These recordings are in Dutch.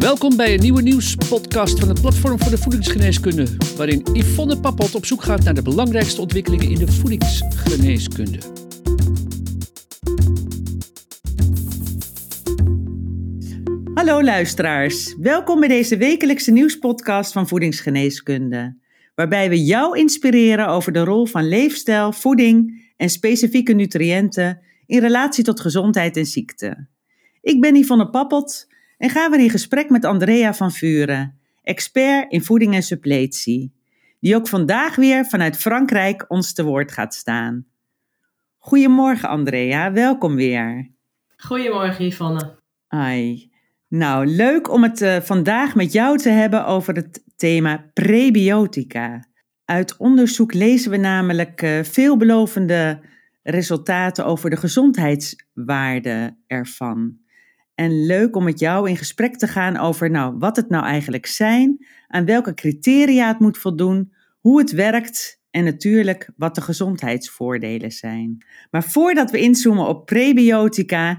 Welkom bij een nieuwe nieuwspodcast van het Platform voor de Voedingsgeneeskunde, waarin Yvonne Pappot op zoek gaat naar de belangrijkste ontwikkelingen in de voedingsgeneeskunde. Hallo luisteraars, welkom bij deze wekelijkse nieuwspodcast van Voedingsgeneeskunde, waarbij we jou inspireren over de rol van leefstijl, voeding en specifieke nutriënten in relatie tot gezondheid en ziekte. Ik ben Yvonne Pappot en gaan we in gesprek met Andrea van Vuren, expert in voeding en suppletie, die ook vandaag weer vanuit Frankrijk ons te woord gaat staan. Goedemorgen Andrea, welkom weer. Goedemorgen Yvonne. Ai. Nou, leuk om het uh, vandaag met jou te hebben over het thema prebiotica. Uit onderzoek lezen we namelijk uh, veelbelovende resultaten over de gezondheidswaarde ervan. En leuk om met jou in gesprek te gaan over nou, wat het nou eigenlijk zijn, aan welke criteria het moet voldoen, hoe het werkt en natuurlijk wat de gezondheidsvoordelen zijn. Maar voordat we inzoomen op prebiotica,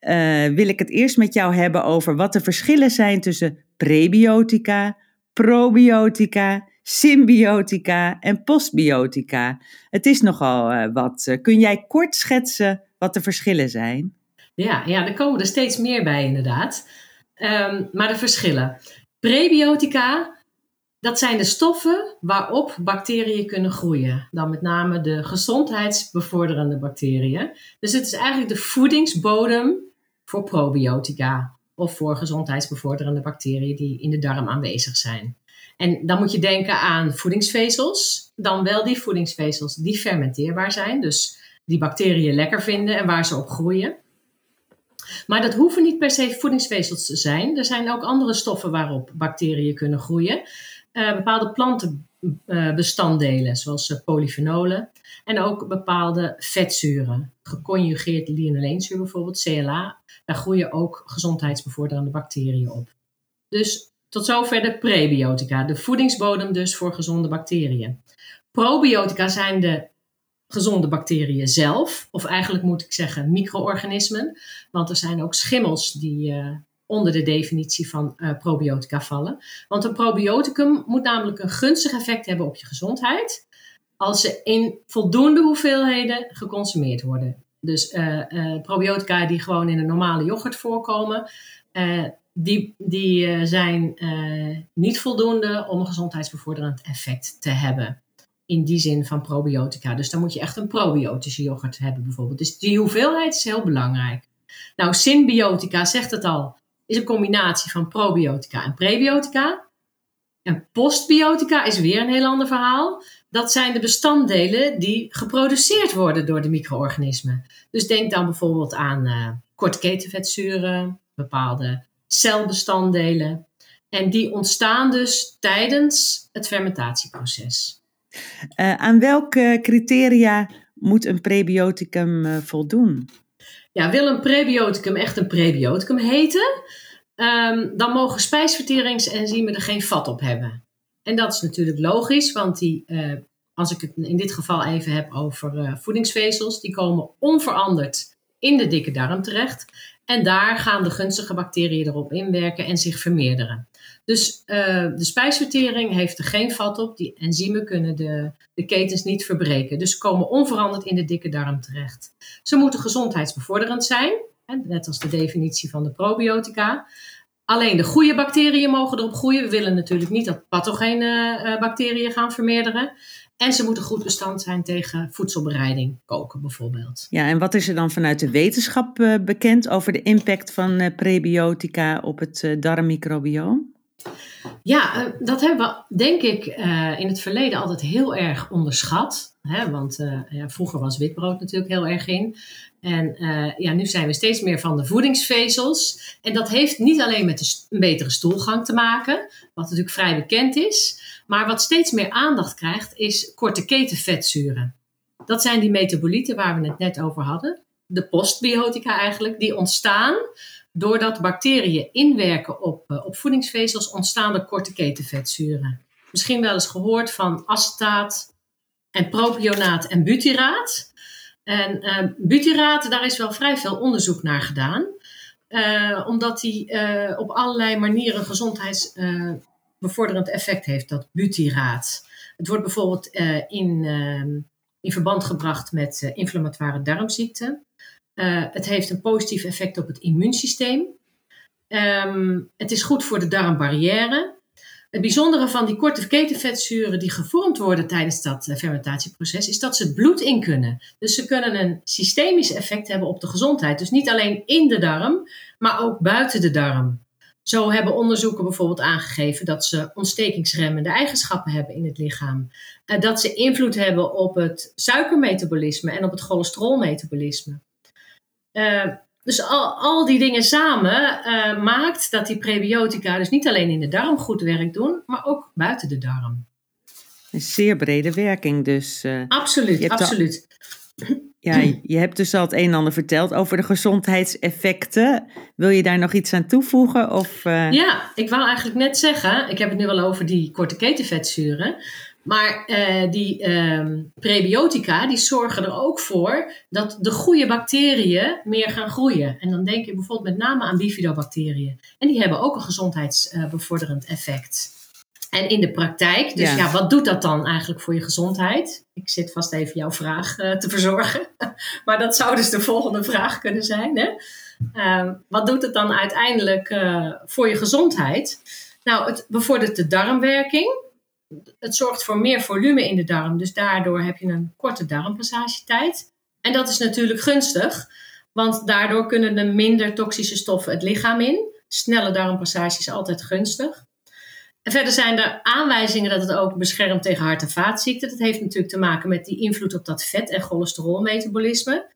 uh, wil ik het eerst met jou hebben over wat de verschillen zijn tussen prebiotica, probiotica, symbiotica en postbiotica. Het is nogal uh, wat. Kun jij kort schetsen wat de verschillen zijn? Ja, ja, er komen er steeds meer bij inderdaad. Um, maar de verschillen. Prebiotica, dat zijn de stoffen waarop bacteriën kunnen groeien. Dan met name de gezondheidsbevorderende bacteriën. Dus het is eigenlijk de voedingsbodem voor probiotica. Of voor gezondheidsbevorderende bacteriën die in de darm aanwezig zijn. En dan moet je denken aan voedingsvezels. Dan wel die voedingsvezels die fermenteerbaar zijn. Dus die bacteriën lekker vinden en waar ze op groeien. Maar dat hoeven niet per se voedingsvezels te zijn. Er zijn ook andere stoffen waarop bacteriën kunnen groeien. Uh, bepaalde plantenbestanddelen, zoals uh, polyfenolen. En ook bepaalde vetzuren. Geconjugeerd linoleenzuur bijvoorbeeld, CLA. Daar groeien ook gezondheidsbevorderende bacteriën op. Dus tot zover de prebiotica, de voedingsbodem dus voor gezonde bacteriën. Probiotica zijn de gezonde bacteriën zelf, of eigenlijk moet ik zeggen micro-organismen, want er zijn ook schimmels die uh, onder de definitie van uh, probiotica vallen. Want een probioticum moet namelijk een gunstig effect hebben op je gezondheid als ze in voldoende hoeveelheden geconsumeerd worden. Dus uh, probiotica die gewoon in een normale yoghurt voorkomen, die, die zijn niet voldoende om een gezondheidsbevorderend effect te hebben in die zin van probiotica. Dus dan moet je echt een probiotische yoghurt hebben bijvoorbeeld. Dus die hoeveelheid is heel belangrijk. Nou, symbiotica zegt het al, is een combinatie van probiotica en prebiotica. En postbiotica is weer een heel ander verhaal. Dat zijn de bestanddelen die geproduceerd worden door de micro-organismen. Dus denk dan bijvoorbeeld aan uh, korte ketenvetzuren, bepaalde celbestanddelen. En die ontstaan dus tijdens het fermentatieproces. Uh, aan welke criteria moet een prebioticum uh, voldoen? Ja, wil een prebioticum echt een prebioticum heten, um, dan mogen spijsverteringsenzymen er geen vat op hebben. En dat is natuurlijk logisch, want die, als ik het in dit geval even heb over voedingsvezels, die komen onveranderd in de dikke darm terecht. En daar gaan de gunstige bacteriën erop inwerken en zich vermeerderen. Dus uh, de spijsvertering heeft er geen vat op. Die enzymen kunnen de, de ketens niet verbreken. Dus komen onveranderd in de dikke darm terecht. Ze moeten gezondheidsbevorderend zijn, hè, net als de definitie van de probiotica. Alleen de goede bacteriën mogen erop groeien. We willen natuurlijk niet dat pathogene uh, bacteriën gaan vermeerderen. En ze moeten goed bestand zijn tegen voedselbereiding, koken bijvoorbeeld. Ja, en wat is er dan vanuit de wetenschap uh, bekend over de impact van prebiotica op het darmmicrobioom? Ja, dat hebben we denk ik in het verleden altijd heel erg onderschat. Hè? Want ja, vroeger was witbrood natuurlijk heel erg in. En ja, nu zijn we steeds meer van de voedingsvezels. En dat heeft niet alleen met een betere stoelgang te maken, wat natuurlijk vrij bekend is. Maar wat steeds meer aandacht krijgt, is korte ketenvetzuren. Dat zijn die metabolieten waar we het net over hadden. De postbiotica eigenlijk, die ontstaan doordat bacteriën inwerken op, uh, op voedingsvezels, ontstaan er korte ketenvetzuren. Misschien wel eens gehoord van acetaat en propionaat en butyraat. En uh, butyraat, daar is wel vrij veel onderzoek naar gedaan. omdat die op allerlei manieren gezondheidsbevorderend effect heeft, dat butyraat. Het wordt bijvoorbeeld in, in verband gebracht met inflammatoire darmziekten. Het heeft een positief effect op het immuunsysteem. Um, het is goed voor de darmbarrière. Het bijzondere van die korte ketenvetzuren die gevormd worden tijdens dat eh, fermentatieproces is dat ze het bloed in kunnen. Dus ze kunnen een systemisch effect hebben op de gezondheid. Dus niet alleen in de darm, maar ook buiten de darm. Zo hebben onderzoeken bijvoorbeeld aangegeven dat ze ontstekingsremmende eigenschappen hebben in het lichaam. Eh, dat ze invloed hebben op het suikermetabolisme en op het cholesterolmetabolisme. Uh, dus al, al die dingen samen uh, maakt dat die prebiotica dus niet alleen in de darm goed werk doen, maar ook buiten de darm. Een zeer brede werking dus. Uh, absoluut, absoluut. ja, je hebt dus al het een en ander verteld over de gezondheidseffecten. Wil je daar nog iets aan toevoegen? Of, uh... Ja, ik wou eigenlijk net zeggen, ik heb het nu wel over die korte ketenvetzuren. Maar uh, die uh, prebiotica die zorgen er ook voor dat de goede bacteriën meer gaan groeien. En dan denk je bijvoorbeeld met name aan bifidobacteriën. En die hebben ook een gezondheidsbevorderend effect. En in de praktijk, dus ja. wat doet dat dan eigenlijk voor je gezondheid? Ik zit vast even jouw vraag uh, te verzorgen. maar dat zou dus de volgende vraag kunnen zijn. Hè? Uh, wat doet het dan uiteindelijk voor je gezondheid? Nou, het bevordert de darmwerking het zorgt voor meer volume in de darm. Dus daardoor heb je een korte darmpassagetijd. En dat is natuurlijk gunstig, want daardoor kunnen er minder toxische stoffen het lichaam in. Snelle darmpassage is altijd gunstig. En verder zijn er aanwijzingen dat het ook beschermt tegen hart- en vaatziekten. Dat heeft natuurlijk te maken met die invloed op dat vet- en cholesterolmetabolisme.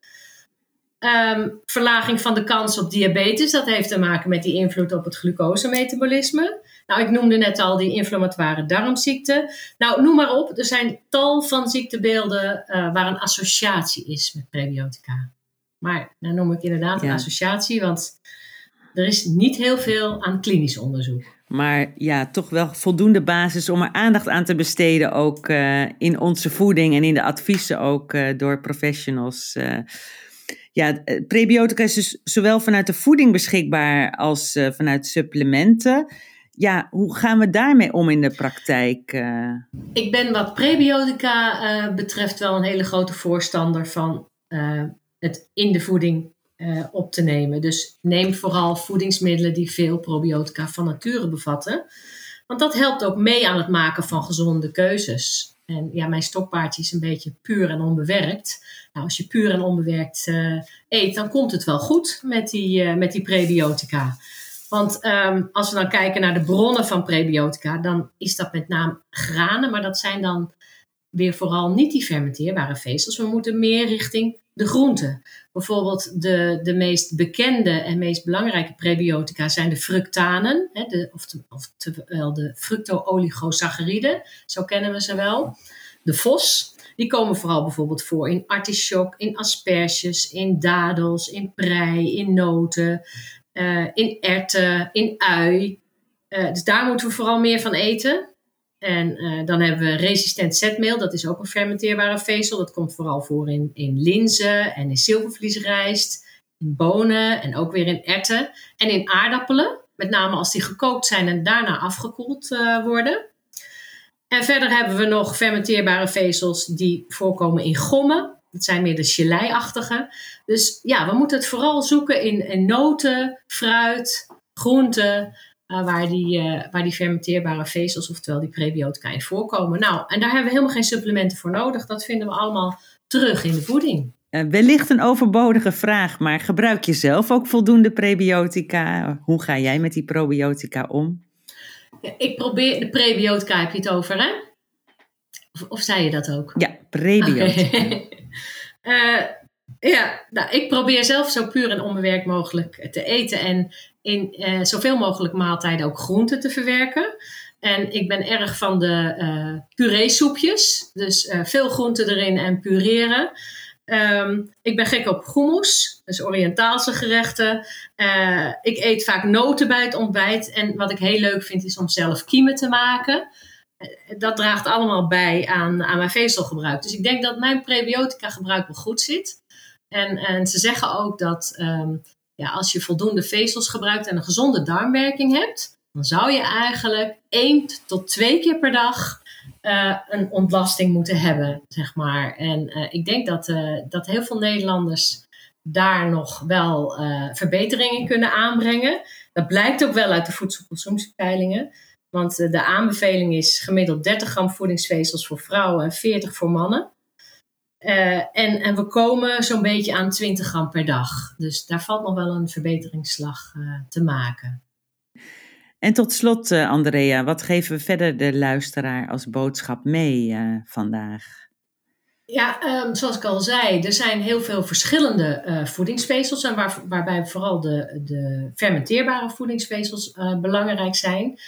Um, verlaging van de kans op diabetes, dat heeft te maken met die invloed op het glucosemetabolisme. Nou, ik noemde net al die inflammatoire darmziekten. Nou, noem maar op. Er zijn tal van ziektebeelden uh, waar een associatie is met prebiotica. Maar dan noem ik inderdaad een associatie, want er is niet heel veel aan klinisch onderzoek. Maar ja, toch wel voldoende basis om er aandacht aan te besteden, ook uh, in onze voeding en in de adviezen ook uh, door professionals. Ja, prebiotica is dus zowel vanuit de voeding beschikbaar als vanuit supplementen ja, hoe gaan we daarmee om in de praktijk? Uh? Ik ben wat prebiotica betreft wel een hele grote voorstander van het in de voeding op te nemen. Dus neem vooral voedingsmiddelen die veel probiotica van nature bevatten. Want dat helpt ook mee aan het maken van gezonde keuzes. En ja, mijn stokpaardje is een beetje puur en onbewerkt. Nou, als je puur en onbewerkt eet, dan komt het wel goed met die, met die prebiotica. Want um, als we dan kijken naar de bronnen van prebiotica, dan is dat met name granen, maar dat zijn dan weer vooral niet die fermenteerbare vezels. We moeten meer richting de groenten. Bijvoorbeeld de, de meest bekende en meest belangrijke prebiotica zijn de fructanen, hè, de, oftewel de fructo-oligosacchariden, zo kennen we ze wel. De fos, die komen vooral bijvoorbeeld voor in artichok, in asperges, in dadels, in prei, in noten. Eh, in erten, in ui. Uh, dus daar moeten we vooral meer van eten. En uh, dan hebben we resistent zetmeel, dat is ook een fermenteerbare vezel. Dat komt vooral voor in, in linzen en in zilvervliesrijst, in bonen en ook weer in erten. En in aardappelen, met name als die gekookt zijn en daarna afgekoeld worden. En verder hebben we nog fermenteerbare vezels die voorkomen in gommen. Dat zijn meer de gelei-achtige. Dus ja, we moeten het vooral zoeken in, in noten, fruit, groenten, uh, waar, die, uh, waar die fermenteerbare vezels, oftewel die prebiotica in voorkomen. Nou, en daar hebben we helemaal geen supplementen voor nodig. Dat vinden we allemaal terug in de voeding. Uh, wellicht een overbodige vraag, maar gebruik je zelf ook voldoende prebiotica? Hoe ga jij met die probiotica om? Ik probeer, de prebiotica heb je het over, hè? Of, of zei je dat ook? Ja, prebiotica. Okay. Ja, nou, ik probeer zelf zo puur en onbewerkt mogelijk te eten en in uh, zoveel mogelijk maaltijden ook groenten te verwerken. En ik ben erg van de uh, puree-soepjes, dus uh, veel groenten erin en pureren. Um, ik ben gek op hummus, dus Oriëntaalse gerechten. ik eet vaak noten bij het ontbijt. En wat ik heel leuk vind is om zelf kiemen te maken dat draagt allemaal bij aan, aan mijn vezelgebruik. Dus ik denk dat mijn prebiotica gebruik wel goed zit. En, en ze zeggen ook dat um, ja, als je voldoende vezels gebruikt en een gezonde darmwerking hebt, dan zou je eigenlijk één tot twee keer per dag uh, een ontlasting moeten hebben, zeg maar. En uh, ik denk dat, uh, dat heel veel Nederlanders daar nog wel verbeteringen kunnen aanbrengen. Dat blijkt ook wel uit de voedselconsumptiepeilingen. Want de aanbeveling is gemiddeld 30 gram voedingsvezels voor vrouwen en 40 voor mannen. En, en we komen zo'n beetje aan 20 gram per dag. Dus daar valt nog wel een verbeteringsslag te maken. En tot slot, uh, Andrea, wat geven we verder de luisteraar als boodschap mee vandaag? Ja, um, zoals ik al zei, er zijn heel veel verschillende voedingsvezels, en waar, waarbij vooral de, de fermenteerbare voedingsvezels belangrijk zijn.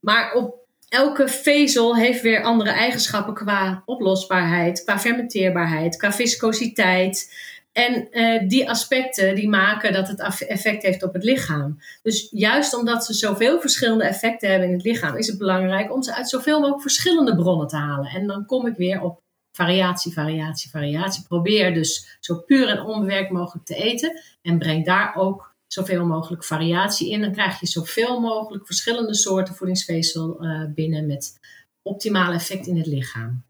Maar op elke vezel heeft weer andere eigenschappen qua oplosbaarheid, qua fermenteerbaarheid, qua viscositeit. En uh, die aspecten die maken dat het effect heeft op het lichaam. Dus juist omdat ze zoveel verschillende effecten hebben in het lichaam, is het belangrijk om ze uit zoveel mogelijk verschillende bronnen te halen. En dan kom ik weer op variatie, variatie, variatie. Probeer dus zo puur en onbewerkt mogelijk te eten. En breng daar ook zoveel mogelijk variatie in. Dan krijg je zoveel mogelijk verschillende soorten voedingsvezel uh, binnen met optimale effect in het lichaam.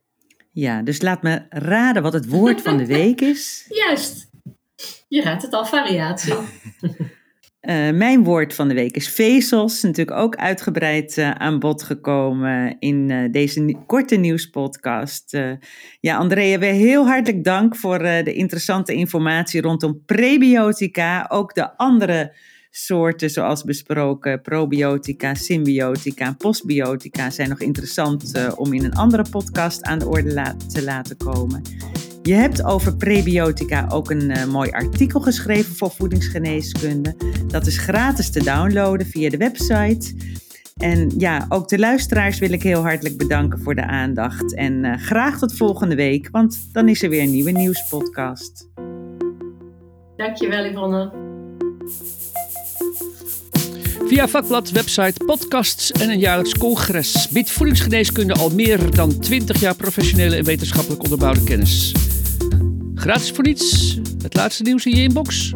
Ja, dus laat me raden wat het woord van de week is. Juist. Je raadt het al, variatie. Uh, mijn woord van de week is vezels. Natuurlijk ook uitgebreid uh, aan bod gekomen in uh, deze korte nieuwspodcast. ja, Andrea, weer heel hartelijk dank voor de interessante informatie rondom prebiotica. Ook de andere soorten zoals besproken, probiotica, symbiotica en postbiotica zijn nog interessant om in een andere podcast aan de orde te laten komen. Je hebt over prebiotica ook een mooi artikel geschreven voor voedingsgeneeskunde. Dat is gratis te downloaden via de website. En ja, ook de luisteraars wil ik heel hartelijk bedanken voor de aandacht. En uh, graag tot volgende week, want dan is er weer een nieuwe nieuwspodcast. Dankjewel Yvonne. Via vakblad, website, podcasts en een jaarlijks congres biedt voedingsgeneeskunde al meer dan 20 jaar professionele en wetenschappelijk onderbouwde kennis. Gratis voor niets, het laatste nieuws in je inbox.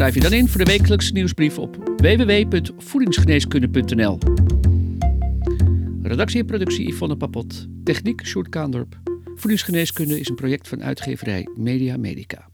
Schrijf je dan in voor de wekelijkse nieuwsbrief op www.voedingsgeneeskunde.nl. Redactie en productie Yvonne Papot. Techniek Sjoerd Kaandorp. Voedingsgeneeskunde is een project van uitgeverij Media Medica.